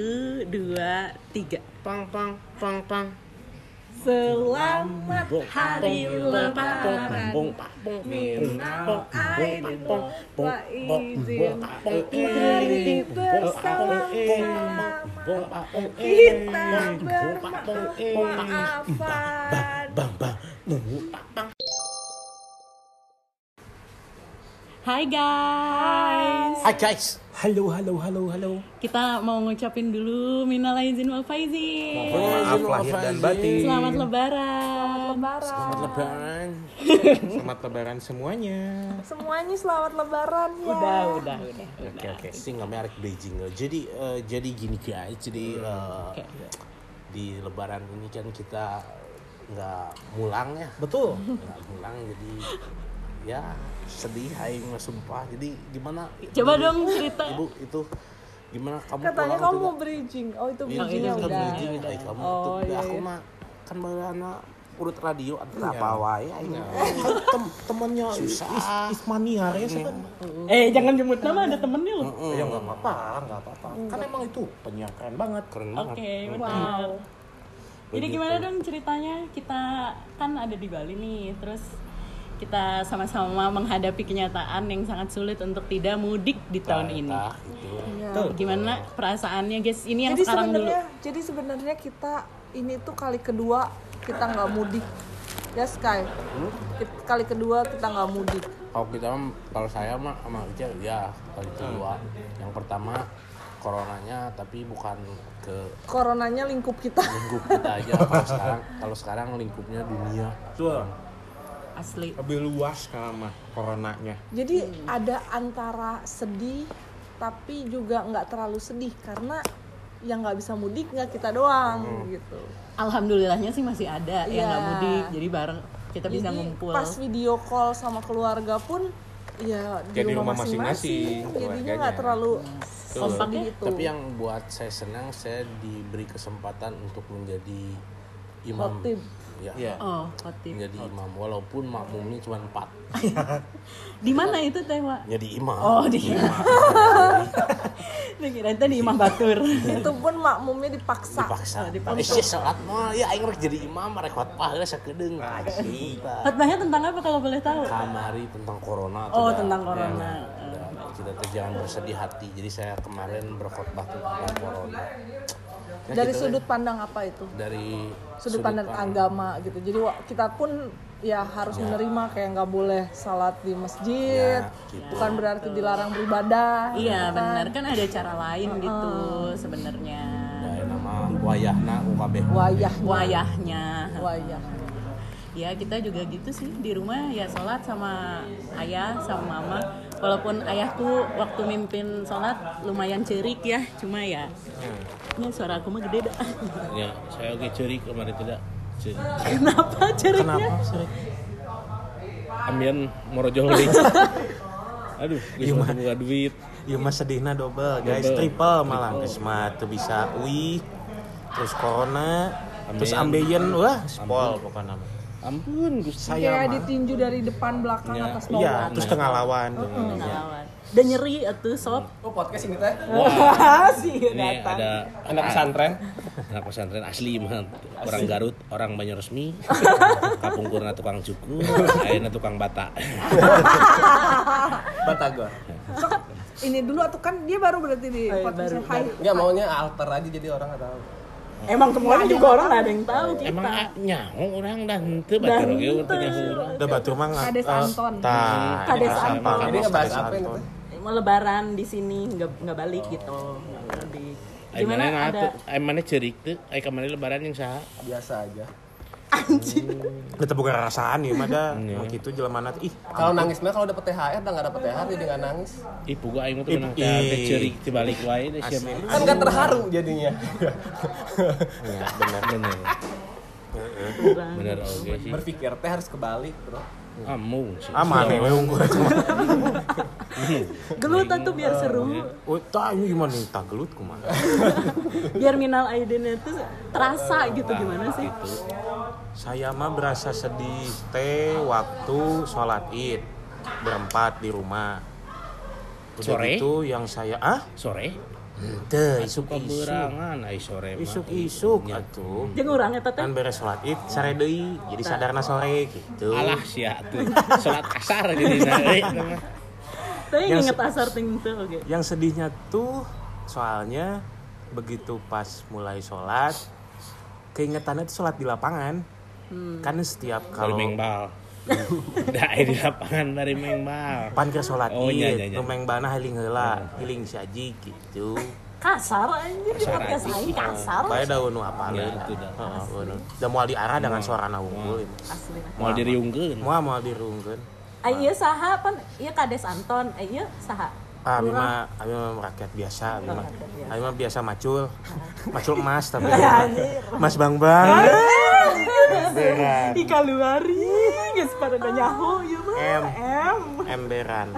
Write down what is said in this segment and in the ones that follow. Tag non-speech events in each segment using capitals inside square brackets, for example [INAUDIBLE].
Satu, dua, tiga. Pang pang pang pang. Selamat Hari Lebaran. Minal aidin wa izin Mari bersama-sama Kita bermaafan Bang bang. Bang. Hai guys Hai guys. Halo, halo, halo, halo. Kita mau ngucapin dulu Minal aidin wal faizin Maaf lahir dan batin. Selamat Lebaran Selamat lebaran. [LAUGHS] Selamat lebaran semuanya. Semuanya selamat lebaran ya. Udah, udah, udah Oke oke. Sing nggak merek Beijing. Jadi eh, jadi gini guys. Jadi eh, Oke. di lebaran ini kan kita nggak mulang ya. Betul. Nggak mulang jadi ya sedih aing mah sumpah. Jadi gimana? Coba Ibu- dong cerita. Ibu itu gimana kamu Katanya kamu tidak? mau bridging. Oh itu Iya, bridgingnya kita udah. bridging, ay, kamu Oh, tuh, iya, aku iya. mah kan baheula urut radio ada Iya. apa wae aing. Tem temannya Susah. Is Ismaniar ya kan. Eh jangan jemput nama ada temennya loh Ya nggak apa-apa, nggak apa-apa. Kan emang itu penyiar keren banget. Keren Oke, banget. benar. Jadi Begitu. gimana dong ceritanya? Kita kan ada di Bali nih, terus kita sama-sama menghadapi kenyataan yang sangat sulit untuk tidak mudik di tahun ini. Tah, itu. Tuh. Gimana perasaannya, guys? Ini yang Jadi sekarang dulu. sebenarnya, jadi sebenarnya kita ini tuh kali kedua kita nggak mudik. Ya Sky. Hmm? Kali kedua kita nggak mudik. Kalau kita kalau saya mah sama Ica ya kali kedua. Yang pertama coronanya tapi bukan ke Coronanya lingkup kita. lingkup kita aja. Kalau sekarang kalau sekarang lingkupnya dunia. Betul. Asli. Lebih luas sekarang mah coronanya. Jadi ada antara sedih tapi juga nggak terlalu sedih karena yang nggak bisa mudik nggak kita doang Hmm. gitu. Alhamdulillahnya sih masih ada yang Iya. nggak mudik, jadi bareng kita bisa Jadi ngumpul. pas video call sama keluarga pun ya di Ya, di rumah masing-masing. Jadinya nggak terlalu Kompak sedih ya? itu. Tapi yang buat saya senang saya diberi kesempatan untuk menjadi imam. Khotib. Ya. Iya. Oh, khotib. Menjadi imam walaupun makmumnya cuma empat. [LAUGHS] Di mana itu teh, Wak? Jadi imam. Oh, di. Kira tadi Imam Batur. [LAUGHS] itu pun makmumnya dipaksa. dipaksa. Oh, dipaksa. Eh, sih salat mah ya aing rek jadi imam rek khotbah heula sakedeung. Asik. Khotbahnya tentang apa kalau boleh tahu? Kamari tentang corona. Oh, tidak- tentang corona. ya, tidak- Kita tuh jangan bersedih hati. Jadi saya kemarin berkhotbah tentang corona. Ya, Dari kita- sudut pandang apa itu? dari Sudut pandang agama gitu. Jadi kita pun ya harus menerima kayak nggak boleh salat di masjid. Ya, gitu. Bukan berarti dilarang beribadah. Iya, gitu kan. benar kan ada cara lain gitu sebenarnya. Ya, nama wayahna UKB. Wayah, Wayahnya. wayah. Ya, kita juga gitu sih di rumah ya sholat sama ayah sama mama. Walaupun ayahku waktu mimpin sholat lumayan cerik ya, cuma ya ya suara aku mah gede dah. Ya, saya oke cerik kemarin tidak. Cerik. Kenapa ceriknya? Kenapa sih? Ambian morojoli. [LAUGHS] Aduh, Iya, geus mah. buka duit. Iya mas sedihna double guys, Double. triple malah. Geus mah tuh bisa ui, terus corona, terus Ambeien. ambeien, wah spol pokoknya. Ampun, Gusti. Saya Kayak ditinju dari depan belakang Iya. atas bawah. Iya, terus tengah lawan. Pengalaman. Dan nyeri atuh sob. Oh podcast ini teh? sih Ini ada Anak pesantren? anak pesantren asli mah orang Garut, orang Banjarresmi. [LAUGHS] Kapungkurna tukang cukur, ayeuna tukang bata. [LAUGHS] Batagor. Ini dulu atau kan dia baru berarti di Oh, iya, podcast baru, Hai. Enggak maunya alter aja jadi orang nggak tahu. Emang semuanya juga orang nggak ada yang tahu kita. Emang ah, nyaho orang dah henteu batur oge teu nyaho urang. Udah batu mah nggak. Kades eh, Anton. Tah, Kades Kades Anton. Jadi ngebahas apa mau lebaran di sini nggak nggak balik gitu nggak Ai gimana mana ada Ai mana cerik teu? Ai kamari lebaran yang saha? Biasa aja. Udah bukan rasaan ya, mah dah. Iya. Mau gitu jelema ih. Kalau nangis mah kalau dapet THR udah nggak dapet THR jadi nggak nangis. Ih puga aing mah teu Ih, menang ih. teh cerik ti balik wae deh sia mah. Kan nggak terharu jadinya. Ya, bener bener. kurang Bener oge sih. Berpikir teh harus kebalik bro. Amung sih. Aman ya, unggul. gelut tuh biar seru Oh, tah ini gimana nih? Tah gelut kumaha? biar minal aidin itu terasa gitu gimana sih Saya mah berasa sedih teh waktu sholat id berempat di rumah. Udah Sore? gitu yang saya ah Sore. Teu isuk-isuk. Keberangan ai sore mah. Isuk-isuk Nya. atuh. Jeung urang eta teh Kan beres sholat id sare deui, jadi sadarna sore gitu. Alah sia tuh. Salat asar jadi [LAUGHS] teh Yang inget asar ting oge. Yang sedihnya tuh soalnya begitu pas mulai sholat keingetannya tuh sholat di lapangan kan setiap Kalau mengbal. [LAUGHS] Da di lapangan dari mengbal. pan ke sholat Oh, iya, iya, iya. nu mengbana heling heula heling saji gitu Kasar anjir di Kasar podcast aja. aing kasar. bae daun nu apa Ya, itu dah. udah mau diarah dengan suara unggul Asli. Mau diriungkeun. mau mau dirungkeun Ah iya saha pan iya kades Anton. Eh iya saha. Ah, abi mah abi mah rakyat biasa, abi mah. Abi mah biasa macul. Macul emas tapi. Mas Bang Bang. Emberan. Ika luari geus pada nyaho ieu mah. M. M. Emberan.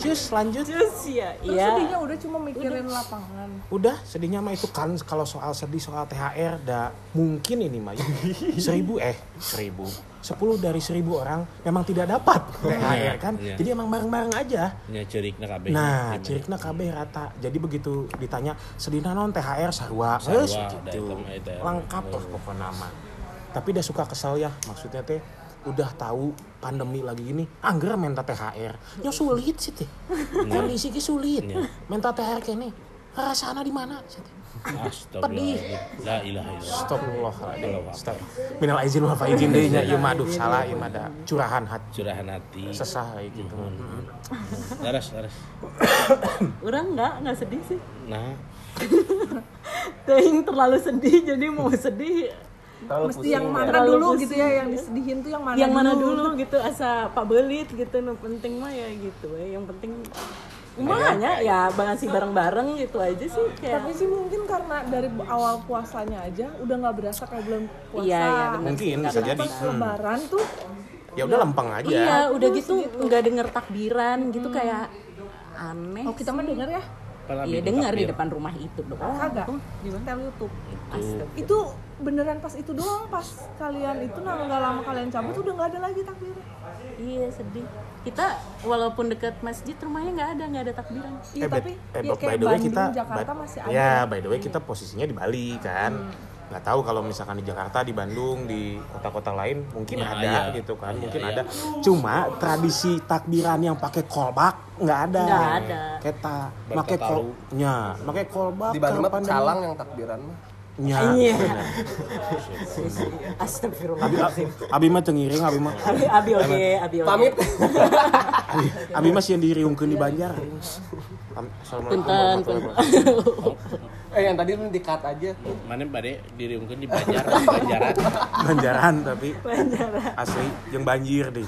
Cus lanjut. Terus ya, Terus iya. sedihnya udah cuma mikirin lapangan Udah sedihnya mah itu kan kalau soal sedih soal THR dah mungkin ini mah ya. seribu eh seribu sepuluh dari seribu orang memang tidak dapat [LAUGHS] THR kan Iya. jadi emang bareng-bareng aja Nya ceurikna kabeh. Nah, Gimana? cirikna kabeh rata. Jadi begitu ditanya sedihna non THR sarua, Sarua, da gitu. eta. Lengkap lah pokoknya nama. Tapi dia suka kesel ya, maksudnya teh udah tahu pandemi lagi gini, angger minta THR. Ya sulit sih teh. Kondisi ge sulit. Iya. Minta THR kene. Rasana di mana? sih, teh? Astagfirullahaladzim. La ilaha illallah. Astagfirullahaladzim. Stop. Minal aizin wal faizin deui nya ieu mah aduh salah ieu mah da curahan hati Curahan hati. sesah kayak gitu. Laras, laras. [COUGHS] Orang enggak, enggak sedih sih. Nah, [LAUGHS] Teuing terlalu sedih jadi mau sedih Terlalu mesti yang mana Terlalu dulu pusing. gitu ya yang disedihin tuh yang mana yang mana dulu gitu asa Pak Belit gitu nu penting mah ya gitu we. yang penting Umahnya ya banget sih bareng-bareng gitu aja sih kayak tapi sih mungkin karena dari awal puasanya aja udah nggak berasa kayak bulan puasa Iya, iya, bener. Mungkin bisa jadi. pas lebaran tuh Ya udah lempeng aja. Iya, udah gitu nggak denger takbiran gitu kayak aneh. oh kita mah denger ya Iya dengar di depan rumah itu doang. kagak tuh. di YouTube Astaga. itu beneran pas itu doang pas kalian itu nah nggak lama kalian cabut udah nggak ada lagi takbir Iya sedih. Kita walaupun dekat masjid rumahnya nggak ada nggak ada takbiran. iya by- tapi eh, ya by kayak the way Bandung kita Jakarta by- masih ada ya by the way kita posisinya di Bali kan nggak tahu kalau misalkan di Jakarta di Bandung di kota-kota lain mungkin Ya, ada iya. gitu kan Iya, mungkin iya. ada cuma tradisi takbiran yang pakai kolbak nggak ada Nggak ada. kita pakai kolnya pakai kolbak Di Bali mah kapan calang yang takbiran mah. Nya Iya. bener. Astagfirullah. abi mah tengiring abi mah Abi abi oke, abi oke. Pamit. abi, [LAUGHS] abi mah sih yang diriungkeun di Banjar Punten, eh yang tadi lu di-cut aja. Mana bade diriungkeun di Banjar, Banjaran. Banjaran tapi Banjaran. asli yang banjir deh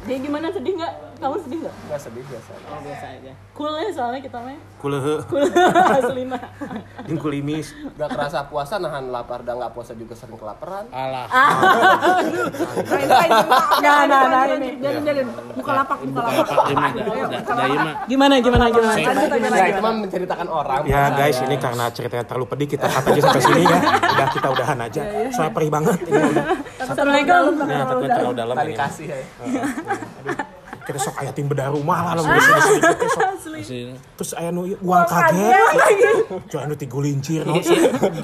Dia gimana sedih nggak? Kamu sedih nggak? Enggak sedih biasa. Oh, biasa aja. Cool ya soalnya kita mah. kulehe Cool asli [LAUGHS] mah. jeung kulimis Gak kerasa puasa nahan lapar dan nggak puasa juga sering kelaparan. Alah, Nah, nah, nah ini. Biarin, biarin. Buka lapak, buka lapak. Gimana gimana gimana? Saya- Ya itu mah menceritakan orang. Ya guys, ini karena ceritanya terlalu pedih kita cut aja sampai sini ya. [LAUGHS] Udah kita udahan aja. Soalnya perih banget ini udah. Assalamualaikum. Ya, terlalu dalam ini. kasih ya. Kita sok ayatin beda rumah lah lamun gitu. Sini. Terus aya nu uang kaget. Jual anu tigu lincir.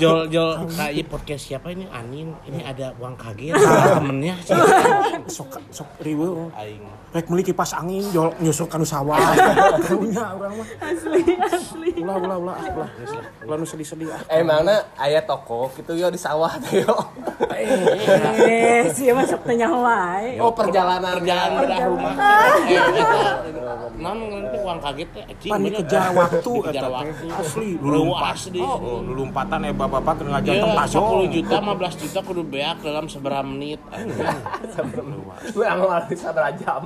Jol jol kayak podcast siapa ini Anin ini ada uang kaget temennya Sok sok riweuh. aing Rek meuli kipas angin jol nyusuk kanu sawah. Karunya urang mah. Asli asli. Ulah ulah ulah ulah. Ulah nu sedih-sedih ah. Emangnya ayah toko gitu yo di sawah teh yo. Eh, sih masuk tanya wae. Oh perjalanan perjalanan bedah rumah eh eta non nanti uang kaget teh anjing Pan bener. dikejar waktu dikejar eta teh. waktu Asli luas deh Oh, lompatan eh bapak-bapak kena ngajar Iya, tempat 10 juta, 15 juta kudu beak dalam seberapa menit. Gue amal bisa berajam.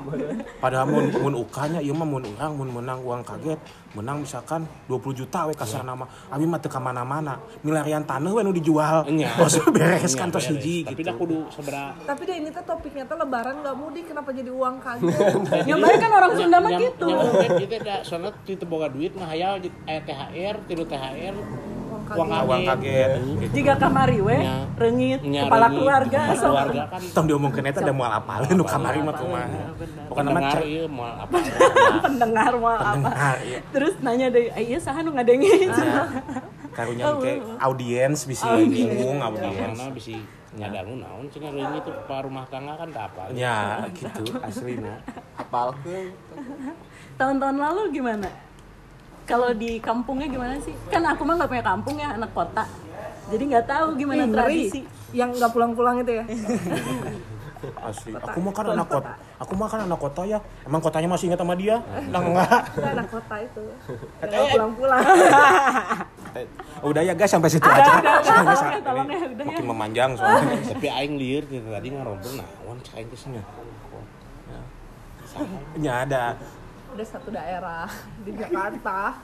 Padahal mun mun ukanya ieu mah mun urang mun menang uang kaget, menang misalkan 20 juta we kasar nama. Abi mah teu ka mana-mana. Milarian taneuh we nu dijual. Nya. Bos beres tos beres. hiji Tapi gitu. kudu seberapa Tapi deh ini tuh topiknya tuh lebaran nggak mudik kenapa jadi uang kaget? [LAUGHS] Nyobain kan orang Sunda mah gitu. Kita da soalnya kita boga duit mah hayal aya THR, tilu THR. Uang kaget. Jika kamari we, Nya. rengit, kepala keluarga, kepala keluarga kan Tong diomongkeun eta da moal apal nu kamari mah kumaha. Pokona mah ieu moal apa [LAUGHS] pendengar mau apa. Pendengar, iya. Terus nanya deh, "Eh, iya saha nu ngadengin?" karunya ke [LAUGHS] audiens bisa bingung audiens. Karena bisa ngadangu naon cenah reungit itu pa rumah tangga kan tak apa Ya, gitu aslina. Apal ke? Tahun-tahun lalu gimana? Kalau di kampungnya gimana sih? Kan aku mah nggak punya kampung ya, anak kota. Jadi nggak tahu gimana Ih, ngeri. tradisi. yang nggak pulang-pulang itu ya [LAUGHS] Asli. Aku mah kan anak kota. Aku mah kan anak kota ya. Emang kotanya masih ingat sama dia? Udah enggak. Anak kota itu pulang-pulang [LAUGHS] Udah ya guys sampai situ aja. udah, udah, ya, tolong ya, udah ya. Makin memanjang soalnya. [LAUGHS] tapi aing lieur gitu. Tadi ngarobrol naon cek aing teh nya Ya ada. ada satu daerah di Jakarta.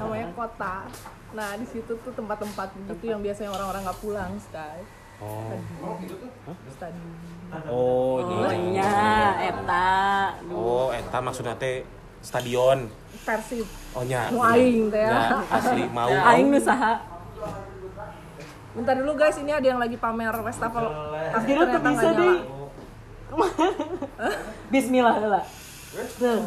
Namanya kota. Nah di situ tuh tempat-tempat gitu yang biasanya orang-orang nggak pulang sky. Oh. Stadium oh Oh iya iya, eta. Oh, eta maksudnya teh stadion. Persib Oh nya. mau aing teh Ya, ya asli mau. [LAUGHS] Aing nu saha? bentar dulu guys ini ada yang lagi pamer wastafel Kira [LAUGHS] tuh bisa deh. nyala. Bismillah. Tuh.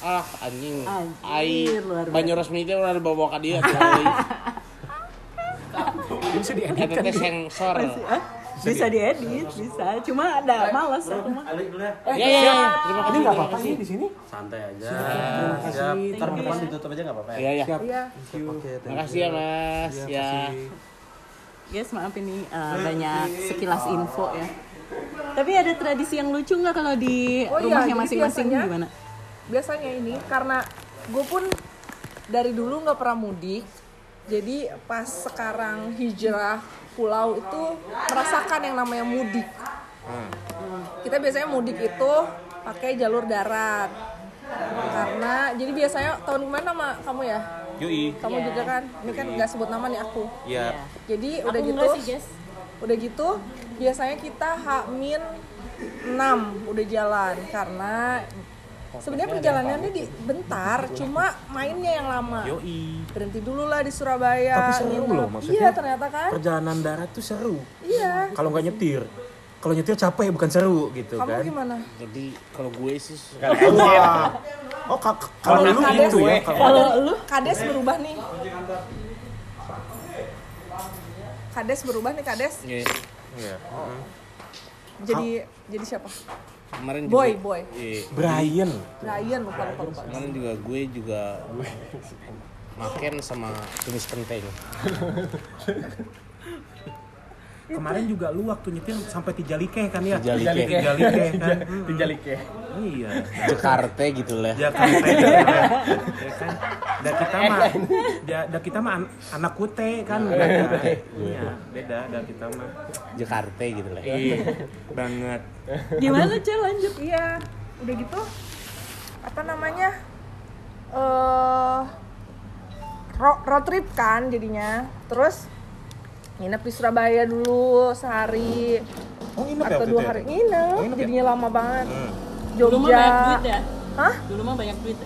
ah anjing Anjir, ai luar biasa. banyu resmi teh udah dibawa ka dia [LAUGHS] Bisa diedit teh sensor Hah? Bisa diedit, bisa. Cuma ada males aku mah. ya ya ya terima kasih Ini nggak terima apa-apa kasih sih di sini. Santai aja. Terima kasih. Siap. Ntar depan ditutup aja nggak apa-apa ya? ya ya Siap. iya Oke, terima kasih ya mas Iya, ya kasih. Guys, maaf ini uh, banyak sekilas info ya. Tapi ada tradisi yang lucu nggak kalau di Oh iya, rumahnya masing-masing biasanya- gimana? biasanya ini karena gue pun dari dulu nggak pernah mudik jadi pas sekarang hijrah pulau itu merasakan yang namanya mudik. Kita biasanya mudik itu pakai jalur darat. Karena jadi biasanya tahun kemarin sama kamu ya? Yui. kamu juga kan? Ini kan nggak sebut nama nih aku. Ya. jadi Aku udah gitu sih, guys. udah gitu biasanya kita H-6 udah jalan. Karena sebenarnya perjalanannya di bentar cuma mainnya yang lama Yoi. berhenti dulu lah di Surabaya Tapi seru nginep. loh, maksudnya. iya ternyata kan Perjalanan darat tuh seru. iya Kalau nggak nyetir. Kalau nyetir capek bukan seru gitu kamu kan. gimana jadi kalau gue sih Wah. Oh, ka- ka- kalau lu Kades- gitu ya. Kalau lu kades berubah nih kades berubah nih kades ya, Iya. jadi jadi siapa kemarin Boy, juga, boy. Iya. Brian. Ryan lupa lupa lupa kemarin juga gue juga makan sama tumis kenteng [LAUGHS] Kemarin juga lu waktu nyetir sampai Tijalike kan ya? Tijalike. Tijalike kan. Tijalike. Iya. Jakarta gitu lah Jakarta ya kan. [LAUGHS] Da kita mah da, da kita mah an- anak kute kan beda. Iya, beda da kita mah. Jakarta gitu lah Iya, banget. gimana Cel lanjut? iya udah gitu apa namanya eh ro- road trip kan jadinya terus nginep di Surabaya dulu sehari Oh, nginep ya atau waktu dua itu ya? hari nginep, Oh, nginep ya? jadinya lama banget Hmm. Dulu mah banyak duit Jogja ya? hah Dulu mah banyak duit.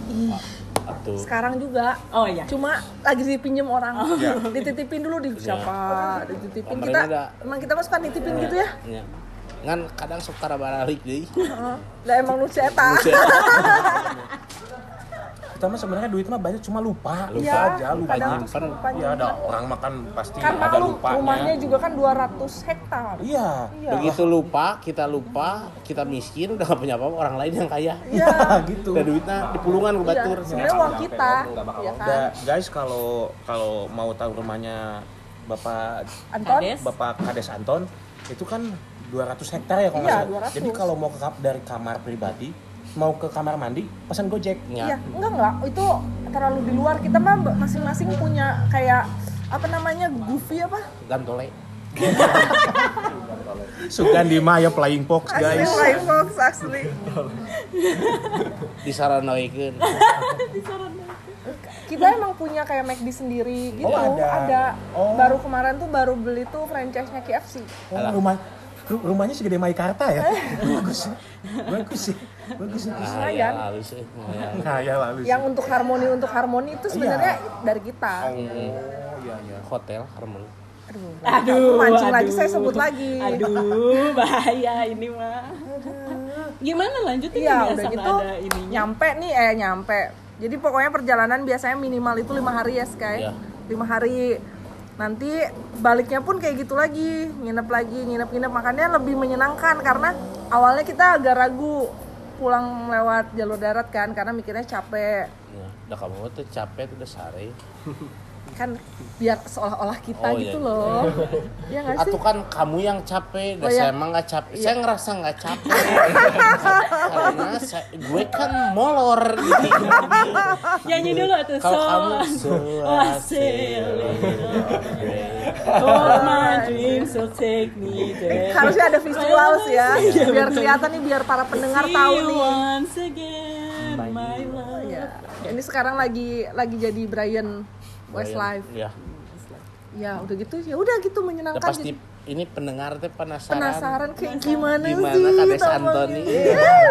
Atuh. sekarang juga Oh iya. cuma lagi dipinjem orang [LAUGHS] dititipin dulu di siapa dititipin Kemarin kita ada- emang kita mah suka nitipin gitu ya Ya. Ngan kadang suka balik deh. Heeh. lah emang lu cetak [LAUGHS] Kita mah sebenarnya duit mah banyak cuma lupa, lupa Iya, aja, lupa kadang aja. tuh suka lupa Ya ada orang makan pasti karena ada lu lupanya. rumahnya juga kan 200 hektar Iya. iya Begitu lupa, kita lupa, kita miskin udah gak punya apa-apa, orang lain yang kaya. iya [LAUGHS] gitu. Udah duitnya dipulungan ke iya batur. sebenarnya uang kita ya kan Da, guys kalau kalau mau tahu rumahnya Bapak Anton Kades. Bapak Kades Anton itu kan 200 hektar ya kalau Iya, nggak salah. 200. Jadi kalau mau ke kap- dari kamar pribadi mau ke kamar mandi pesan Gojek. iya Ya. enggak enggak itu terlalu di luar kita mah masing-masing punya kayak apa namanya goofy apa Gantole. [LAUGHS] Sugan di Maya Flying Fox asli guys. Flying Fox asli [LAUGHS] [LAUGHS] Disaranoikeun. kita emang punya kayak McD sendiri gitu Oh, ada. Oh. baru kemarin tuh baru beli tuh franchise-nya KFC Oh, rumah ru- rumahnya segede Maikarta ya. bagus. Bagus sih. Bagus sih. [LAUGHS] Ah, ya, halus eh. Ya. Nah, ya lalu. yang untuk harmoni untuk harmoni itu sebenarnya dari kita Oh, ya Iya, iya. Hotel Harmon. Aduh, mancing lagi saya sebut lagi. Aduh, [LAUGHS] bahaya ini mah. [LAUGHS] Gimana lanjutin Iya, ini udah gitu ada ininya. nyampe nih eh nyampe. Jadi pokoknya perjalanan biasanya minimal itu lima hari ya, Sky. Iya. Lima hari. Nanti baliknya pun kayak gitu lagi, nginep lagi, nginep-nginep. Makanya lebih menyenangkan karena awalnya kita agak ragu pulang lewat jalur darat kan karena mikirnya capek. Ya, udah kamu tuh capek tuh udah sare. [LAUGHS] Kan biar seolah-olah kita Oh, iya. gitu loh. [LAUGHS] Iya nggak sih? Atau kan kamu yang capek, Oh, dan iya. saya emang nggak capek. Saya ngerasa nggak capek. Karena saya, gue kan molor gitu. Nyanyi dulu tuh. Kalau kamu So, so [LAUGHS] me there. Harusnya ada visual sih ya, biar kelihatan nih biar para pendengar See tahu nih. once again, my love. Ya, ini sekarang lagi lagi jadi Brian Westlife. Ya, Ya udah gitu, ya udah gitu ya menyenangkan. pasti Jadi ini pendengar teh penasaran. penasaran kayak gimana, Gimana sih? Kades tampangnya? Antoni? Iya.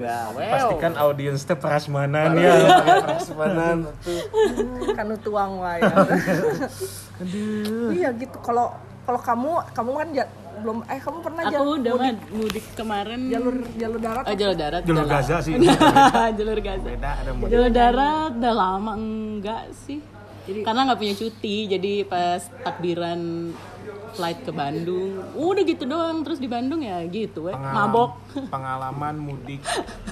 Nah, well. Pastikan audiens teh prasmanan ya. Prasmanan tuh. kan tuang lah ya. [LAUGHS] Iya gitu. Kalau kalau kamu kamu kan ja- belum eh kamu pernah Aku jalur udah mudik mudik kemarin. jalur jalur darat? Oh, jalur darat. Jalur Gaza sih. [LAUGHS] jalur Gaza. Beda ada mau. Jalur darat udah lama enggak sih. Karena nggak punya cuti, jadi pas takbiran flight ke Bandung, udah gitu doang. Terus di Bandung ya gitu, we. mabok. [LAUGHS] pengalaman mudik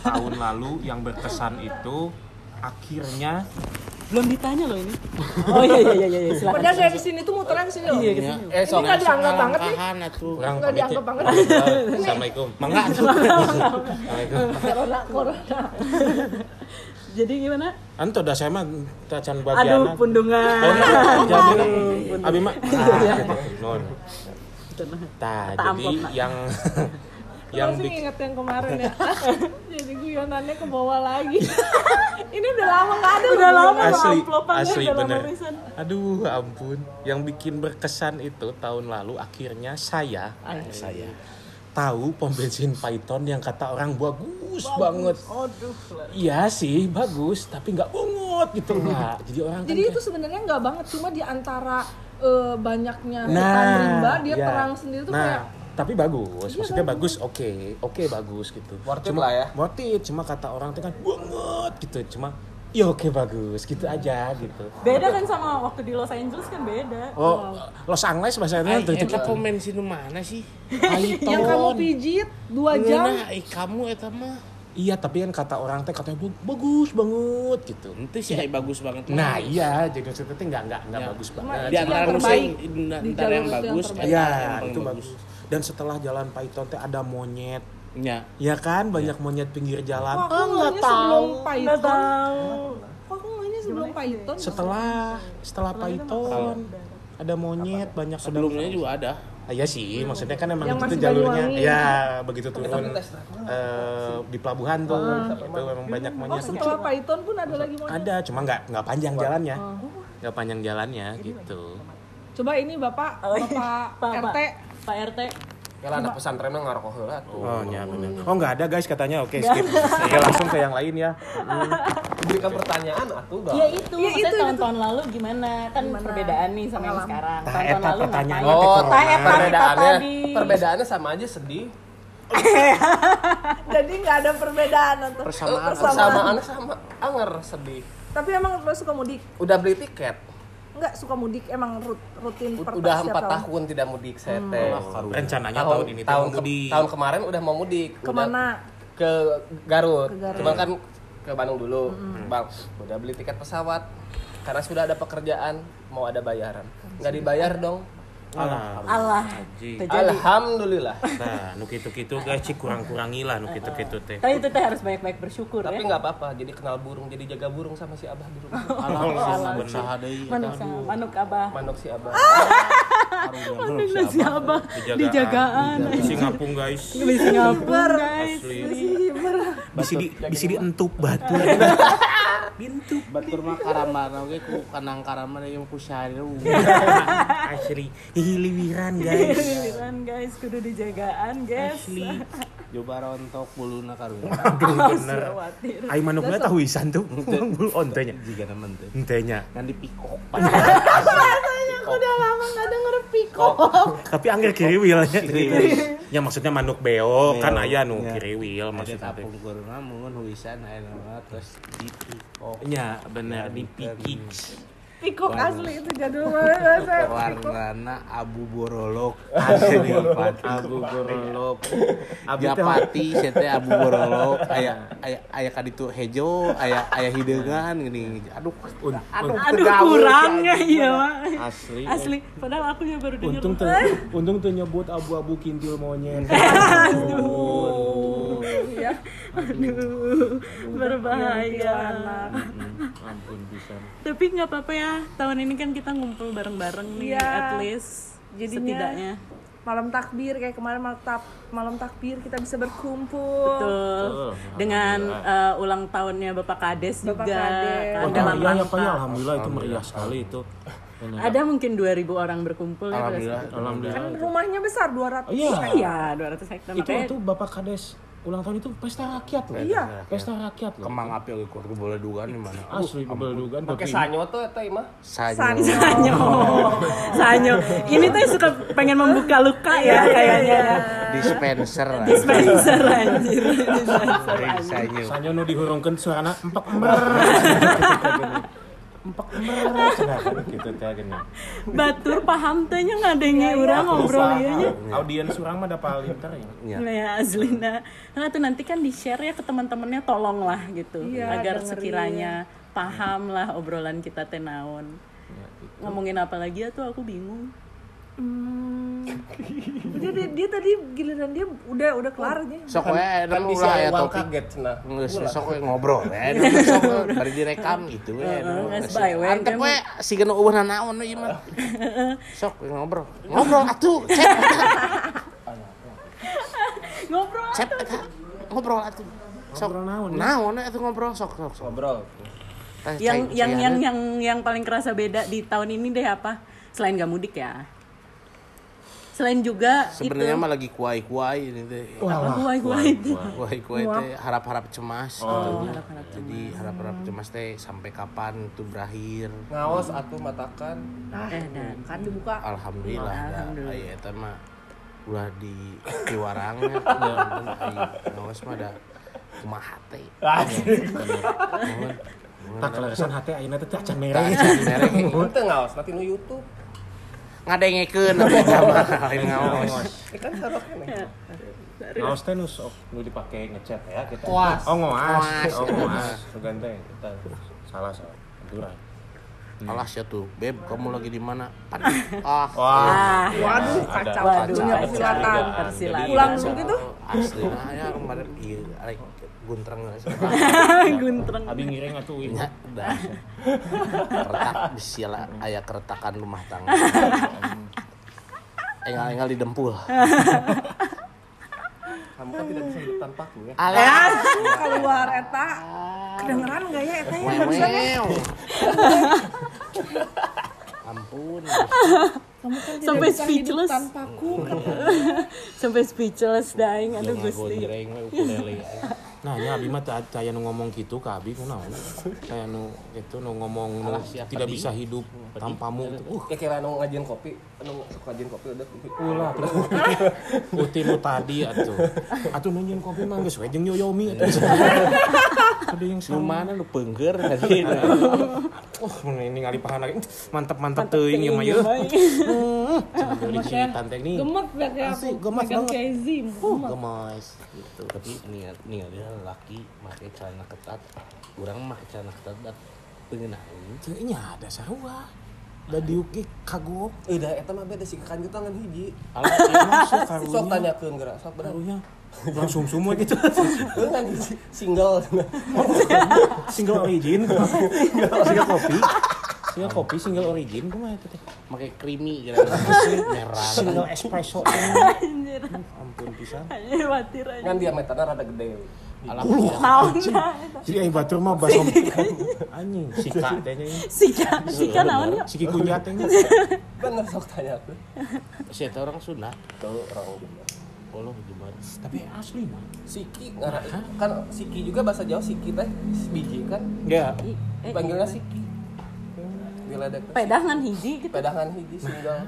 tahun lalu yang berkesan itu akhirnya Belum ditanya loh ini. [LAUGHS] Oh iya iya iya iya, silakan. Padahal dari sini tuh muternya ke sini loh. Iya, Ya, eh, Ini nggak dianggap banget nih. atuh. ya. dianggap banget. Assalamualaikum. Mangga. Assalamualaikum. Corona corona. [LAUGHS] Jadi gimana? Anto dah saya mah tacan Aduh, bagian. pundungan. [LAUGHS] jadi abi mah ah, gitu. Non. Tah, jadi yang [LAUGHS] yang bikin inget yang kemarin ya. [LAUGHS] Jadi guyonannya ke bawah lagi. Ini udah lama nggak ada. Udah lama asli asli bener aduh ampun yang bikin berkesan itu tahun lalu akhirnya saya saya tahu pom bensin Python yang kata orang bagus, banget Aduh. iya sih bagus tapi nggak bungut gitu nggak [LAUGHS] jadi orang kan Jadi kayak- itu sebenarnya nggak banget, cuma di antara eh, banyaknya nah hutan rimba dia ya. terang sendiri tuh nah, kayak tapi bagus maksudnya bagus oke oke bagus gitu Worth it cuma lah ya. worth it cuma kata orang tuh kan banget gitu cuma ya oke bagus gitu aja gitu Beda kan sama waktu di Los Angeles kan beda. Oh, Los Angeles bahasanya Ay, tuh eta pemain sinu mana sih? yang kamu pijit dua jam. Nah, eh, kamu eta mah. Iya, tapi kan kata orang teh katanya "Bag- bagus banget gitu. Itu sih ay, bagus banget. Nah, iya, jadi maksudnya teh nggak nggak nggak Ya. bagus Cuma banget. di antara yang terbaik. di antara yang itu bagus, eta Iya, itu bagus. Dan setelah jalan Python teh ada monyet. Ya. Ya kan, banyak monyet pinggir jalan. Wah, Ah, aku nggak ngehnya sebelum Nggak Python. tahu. Kok aku ngehnya sebelum Python? Setelah setelah Python ada monyet banyak ada- Sebelumnya juga ada. Ah, iya sih, maksudnya kan emang Yang itu jalurnya. Banyuwangi. Ya, begitu turun eh, di pelabuhan tuh, itu memang banyak Oh, monyet. setelah Python pun ada lagi monyet. Ada, cuma nggak nggak panjang jalannya. Nggak panjang jalannya gitu. Coba ini Bapak, Oh, iya. Bapak Pak, RT. Pak RT. Ya lah anak pesantren mah ngarokok heula tuh. Oh, ya benar. Oh, nggak ada guys katanya. Oke, skip. Oke, langsung ke yang lain ya. [LAUGHS] Diberikan pertanyaan atuh dah. Ya itu, maksudnya itu, tahun-tahun lalu gimana? Kan perbedaan nih sama yang sekarang. Tah, Tahun-tahun eta ngapain? teh Oh, corona. eta perbedaannya perbedaannya sama aja sedih. [LAUGHS] Jadi nggak ada perbedaan untuk Persamaan. Persamaannya sama anger sedih. Tapi emang lo suka mudik? Udah beli tiket. Enggak suka mudik, emang rut- rutin U- Udah empat tahun. tahun tidak mudik saya teh. Rencananya Tahun, tahun ini tahun, ke- mudik. tahun kemarin udah mau mudik. Udah Ke mana? Ke Garut. Ke Garut. Cuman kan ke Bandung dulu. Bang, udah beli tiket pesawat. Karena sudah ada pekerjaan, mau ada bayaran. Nggak dibayar dong. Allah. Terjadi. Alhamdulillah. Nah, nu kitu-kitu guys, cik kurang-kurangi lah nu kitu-kitu teh. Tapi itu teh harus banyak-banyak bersyukur Tapi ya. nggak apa-apa, jadi kenal burung, jadi jaga burung sama si Abah di rumah. Bener deui. Manuk sama manuk abah. Manuk si Abah. Manuk dan si abah dijagaan. Bisi ngapung guys. Bisa ngapur guys. Di bisi di entuk batu. [LAUGHS] Bintuk. Batur mah karamana oge ku kanang karamana yang ku syaru. [LAUGHS] Asli. Hiliwiran guys. Giliran guys, kudu dijagaan guys. Asli. Coba rontok buluna karunya. [LAUGHS] Aduh bener. Ai manuknya tahu isan tuh. [LAUGHS] Bulu ontenya. Jika nemen teh. Entenya. Kan dipikok. udah lama nggak denger piko. Tapi angger kiriwil ya. Ya maksudnya manuk beo kan Beo. aya nu Ya. kiriwil Ada maksudnya. tapung kurna mun huisan aya nama terus di piko. Nya bener di Piko asli itu jadul banget. Warnana abu borolok asli pati Abu borolok. Japati teh abu borolok [LAUGHS] aya aya aya kaditu hejo aya aya hideungan gini aduh Un- aduh Aduh tegawe, kurang si ya anjing. iya asli. Asli, padahal aku juga baru denger. Untung tuh, untung tuh nyebut abu-abu kintil monyet. [LAUGHS] Aduh. Ya. Aduh, berbahaya. Ampun bisa. Tapi nggak apa-apa ya. Tahun ini kan kita ngumpul bareng-bareng nih, Iya. at least. Jadinya- setidaknya. Malam takbir kayak kemarin malam, tak- malam takbir kita bisa berkumpul. Betul. Dengan uh, ulang tahunnya Bapak Kades Bapak juga. Kades. kan, Oh, dalam iya ya rangka- Pak ya, alhamdulillah itu meriah sekali itu. Bener. Ada mungkin 2000 orang berkumpul ya. alhamdulillah Alhamdulillah. Kan rumahnya besar 200. Oh, iya. Iya, 200 hektar. Itu Makanya itu Bapak Kades ulang tahun itu pesta rakyat loh. Iya. Pesta rakyat loh. kemang api oge keluarga boleh dugaan di mana Asli bebelugan Pakai sanyo tuh eta imah. sanyo Sanyo. Sanyo. [LAUGHS] Ini tuh suka pengen membuka luka ya kayaknya. dispenser lah. Dispenser anjir. Dispenser anjir. sanyo Sanyo nu dihurungkeun suarana empek ember. [LAUGHS] Empek. Cenah kan gitu teh gini. Batur paham teh nya ngadenge urang ngobrol ieu nya. Audiens urang mah da paling pinter ya. ya. Nah, ya aslina. Nah, tuh nanti kan di-share ya ke teman-temannya tolong lah gitu. Iya, agar dengerin. sekiranya paham lah obrolan kita teh naon. Ya, Ngomongin apa lagi ya tuh aku bingung. Hmm. [LAUGHS] Udah dia, dia tadi giliran dia udah udah kelar aja. sok we Kan bisa ulah ya topik kaget cenah. Nggak sok we ngobrol [LAUGHS] we sok bari direkam gitu we geus antep dia we sigeun eueuh naon we ieu mah sok we ngobrol ngobrol atuh cep [LAUGHS] Ngobrol. cep ngobrol atuh sok Ngobrol naon, ya? naon atuh ngobrol sok sok sok Ngobrol. Teh, yang yang yang yang yang paling kerasa beda di tahun ini deh apa? Selain gak mudik ya. Selain juga sebenarnya mah lagi kuai-kuai ini teh apa kuai kuai itu. kuai-kuai teh harap-harap cemas Oh, gitu. jadi harap-harap cemas teh sampai kapan itu berakhir Ngaos atuh matakan. Eh, dan Kan dibuka. alhamdulillah Alhamdulillah. aya eta mah ulah di ai [LAUGHS] ngawas mah da kumaha teh. Tak keleresan hati ayeuna teh teh acan Tah, mere. can mere. Itu ngaos nanti nu YouTube. Ngadengekeun eta mah lain ngaos Eh kan sarok keneh. Ngaos teh nu sok nu dipake ngechat ya kita. Ngoas. Oh ngoas. Oh ya. ngoas. Sugan teh kita salah salah. Aduran. alas ya tuh beb kamu lagi di mana ah Wah. Waduh, Ada. kacau. Waduh, kacau. persilatan. Persilatan. Pulang dulu gitu. asli nah ya kemarin iya guntreng. [LAUGHS] Guntreng. Abi ngiring atuh ieu. Ya, udah. Retak bisa lah aya keretakan rumah tangga. [LAUGHS] Engal-engal di dempul. Kamu kan tidak bisa hidup tanpa aku ya. Alah. Keluar eta. Kedengeran enggak ya eta ya? Wewew. Ampun. Kamu kan tidak Sampai bisa hidup speechless. tanpaku. [LAUGHS] Sampai speechless daing aduh Gusti. Gondreng we ukulele. Nah, ya Abi mah teh aya nu ngomong gitu ka Abi kunaon? Kayak nu itu nu ngomong nu tidak bisa hidup tanpamu. Uh, kira anu ngajin kopi, anu suka ngajin kopi udah ulah [LAUGHS] Uti nu tadi atuh. Atuh nu kopi mah geus we jeung Yoyomi atuh. [LAUGHS] Ada yang sama. mana nu peunggeur tadi. Oh, ini ngali pahan lagi. Mantap-mantap teuing ieu mah ieu. Dari ciritan teh nih. Asli, aku. gemes banget. Gemas gitu. Tapi niat niatnya laki pakai celana ketat. Urang mah celana ketat dat pengenaun. Teu nya ada sarua. Da diuki kagok. Eh dah eta mah beda sih kanjut tangan hiji. [LAUGHS] Sok tanyakeun geura, sok bener. Langsung semua gitu. Kan single. single origin. single kopi. Single kopi single origin kumaha eta teh? Pakai creamy gitu. Merah. Single espresso. Anjir. Ampun pisan. Anjir watir aja. Kan diameternya rada gede. Jadi aing batur mah basom anjing sika teh nya. Sika, sika naon ya? Siki kunyat teh. Bener sok tanyakeun. Si eta orang Sunda. Tuh orang Allah gimana? Tapi asli mah. Siki ngara kan Siki juga bahasa Jawa Siki teh biji kan? Ya. Eh, panggilnya Siki. Dia ledek pedangan hiji gitu. Pedangan hiji single.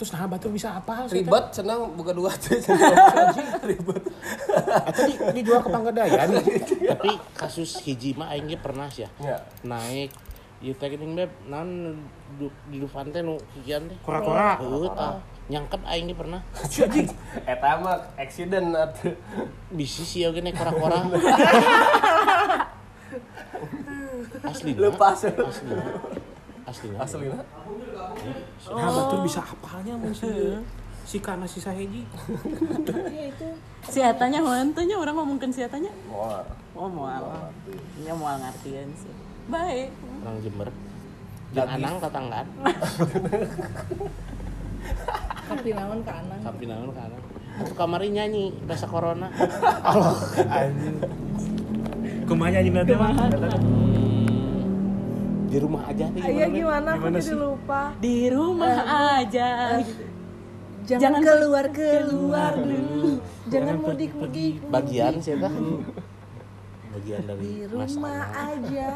Terus nah batur bisa apa sih ribet senang buka dua. Tuh [LAUGHS] ribet. Atau di, dijual ke Panggadaian tapi kasus hiji mah aing ge pernah sih ya. Ya. Naik ieu teh beb naon du- di Dufan teh nu hijian teh. Kora-kora tah nyangkep aing ge pernah. Eta mah accident atuh. Bisi sih ya gini kora-kora. Asli lepas. Asli asli asli nah nah batur bisa apalnya mun si si kana si saheji. Si atanya hentenya orang ngomongin si atanya Wah. oh moal. Nya moal ngartian sih. Baik. Orang Jember. Jeung anang tetanggaan [LAUGHS] tapi naon ke anak. Tapi naon ka anang Atuh kamari nyanyi bahasa corona. Allah [LAUGHS] anjing. Kumanya nyanyi nanti mah di rumah aja nih Iya gimana? Aku jadi sih? lupa. di rumah aja. Jangan, Jangan keluar keluar dulu. Jangan mudik mudik. bagian sih tah bagian dari Di rumah masalah aja.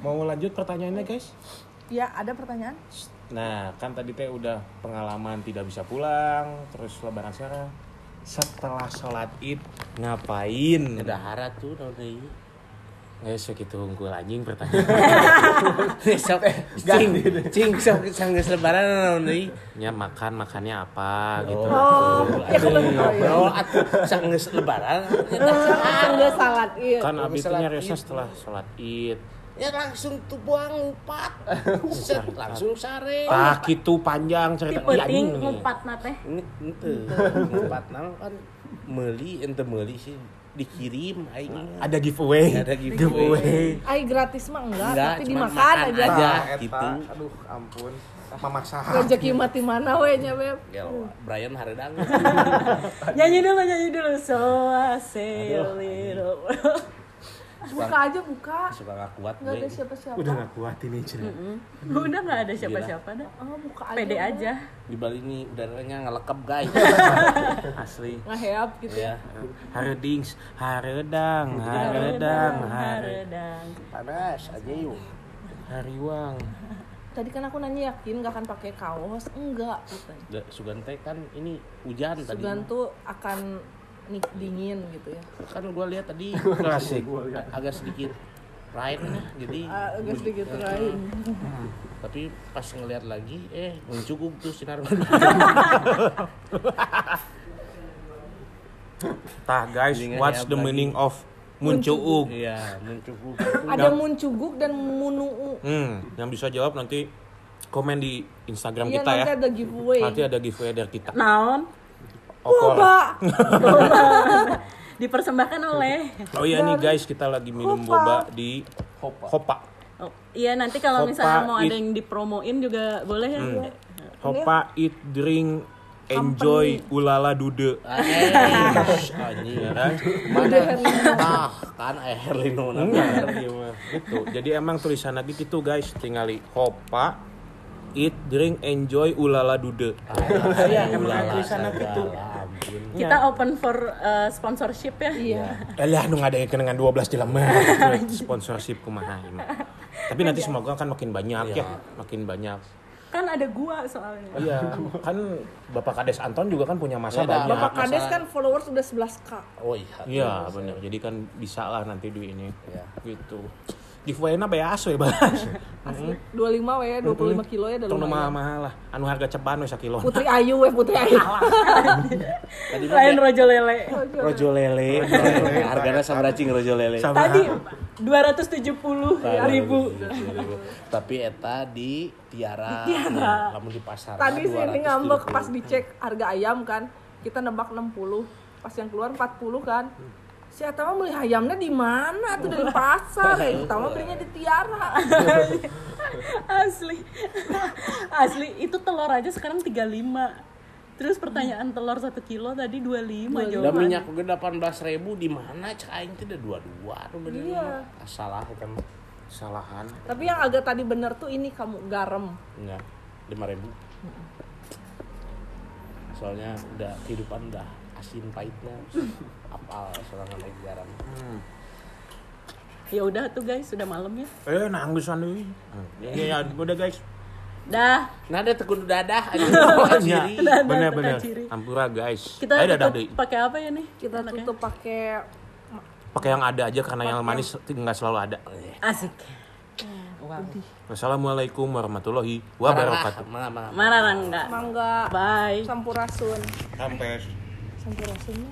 mau lanjut pertanyaannya guys? Ya ada pertanyaan? Nah, kan tadi teh udah pengalaman tidak bisa pulang, terus lebaran sekarang. Setelah sholat id ngapain? udah harat tuh naon deui Eh, segitu unggul anjing pertanyaan. [LAUGHS] sok cing cing sok sanggeus lebaran naon deui ya makan makannya apa gitu. Oh, ya kan ngobrol atuh sanggeus lebaran [LAUGHS] Enggak salat iya. Kan Habis abisnya sholat resnya id. setelah sholat id. Ya langsung tuh buang empat [LAUGHS] Set, langsung sare Tah gitu panjang cerita anjing nih. ngumpat nate ini ente empat nang kan meuli ente meuli sih dikirim aing Ada giveaway. Ada giveaway. Ai gratis mah enggak, Enggak, tapi dimakan makan aja. aja. Gitu. Aduh, ampun. Memaksa. Rezeki mati mana we nya, Beb? Gel, Brian haredang [LAUGHS] nyanyi dulu nyanyi dulu so I say a little [LAUGHS] Buka aja buka. suka gak kuat Enggak ada gue siapa-siapa. Udah gak kuat ini cerita. udah nggak ada siapa-siapa dah Oh, buka aja. pede aja di Bali ini udaranya ngelekep guys [LAUGHS] Asli. Ngeheap gitu. ya Haredings, haredang, haredang, hare. haredang panas aja yuk Hariwang. Tadi kan aku nanya yakin gak akan pakai kaos. Enggak, katanya. Da- Sugan teh kan ini hujan tadi Sugan tuh akan nih dingin gitu ya. kan gua lihat tadi [LAUGHS] Klasik. agak sedikit lain jadi Ah, Agak sedikit lain. tapi pas ngeliat lagi eh mencukup tuh sinar [LAUGHS] Tah guys, what's ya, the meaning of muncuuk? iya mencukup Ada muncuguk dan munuu. Hmm, yang bisa jawab nanti komen di Instagram Iya kita nanti ya. ada giveaway. Nanti ada giveaway dari kita. naon Boba. [LAUGHS] dipersembahkan oleh Oh iya nih guys, kita lagi minum Hopa. boba di Hopa. Hopa. oh, iya nanti kalau Hopa misalnya mau it- ada yang dipromoin juga boleh ya Hopa eat drink enjoy ulala dude. Ya kan? mana ah kan eh Herlino Enggak, gimana? Gitu. Jadi emang tulisan lagi gitu guys, tinggali Hopa eat drink enjoy ulala dude. Iya, emang gitu. kita open for uh, sponsorship ya Iya. Alah, nu ada yang dengan 12 di lemah. Sponsorship kumaha mah. Tapi nanti semoga kan makin banyak ya, makin banyak. kan ada gua soalnya Iya, kan Bapak Kades Anton juga kan punya masa Beda. banyak. Bapak Kades kan followers udah 11k. oh iya Iya, benar. Jadi kan bisa lah nanti duit ini. Iya. Gitu. Giveaway-na bae aso ya, Bas. Asli [LAUGHS] 25 we, 25 kilo ya udah Tong lumayan. mahal-mahal lah. Anu harga ceban we sakilo. Putri Ayu we, Putri Ayu. tadi mah lain rojo lele Rojo lele. harganya sama cing rojo lele Sama. tadi 270 ribu tapi eta di Tiara Tiara. kamu di pasar Tadi sih ini ngambek pas dicek harga ayam kan. Kita nebak 60. Pas yang keluar 40 kan. Si Eta mah beli ayamnya di mana? Tuh dari pasar. Ya. Kita mah belinya di Tiara. [LAUGHS] asli. [LAUGHS] Asli itu telur aja sekarang 35 terus pertanyaan telur satu kilo tadi 25 dan jawaban minyak gue delapan belas ribu di mana? Cek aing teh udah dua dua tuh bener Iya. salah kan? Kesalahan. Tapi yang agak tadi bener tuh ini kamu garam. enggak lima ribu. Soalnya udah kehidupan udah asin pahitnya [LAUGHS] apal soalnya naik garam ya udah tuh guys sudah malam ya Eh, nanggusan deui. Ya, ya, udah guys. Dah. Nah, ada tekudu dadah. [LAUGHS] Iya, ciri. bener-bener. ciri. Ampura guys. Kita Ayo dadah tutup pakai apa ya nih? Kita tutup pakai Pakai yang ada aja karena yang manis nggak selalu ada. Asik. Wassalamualaikum warahmatullahi wabarakatuh. marah, marah. Marah enggak? mangga Bye. sampurasun Sampai sampurasunnya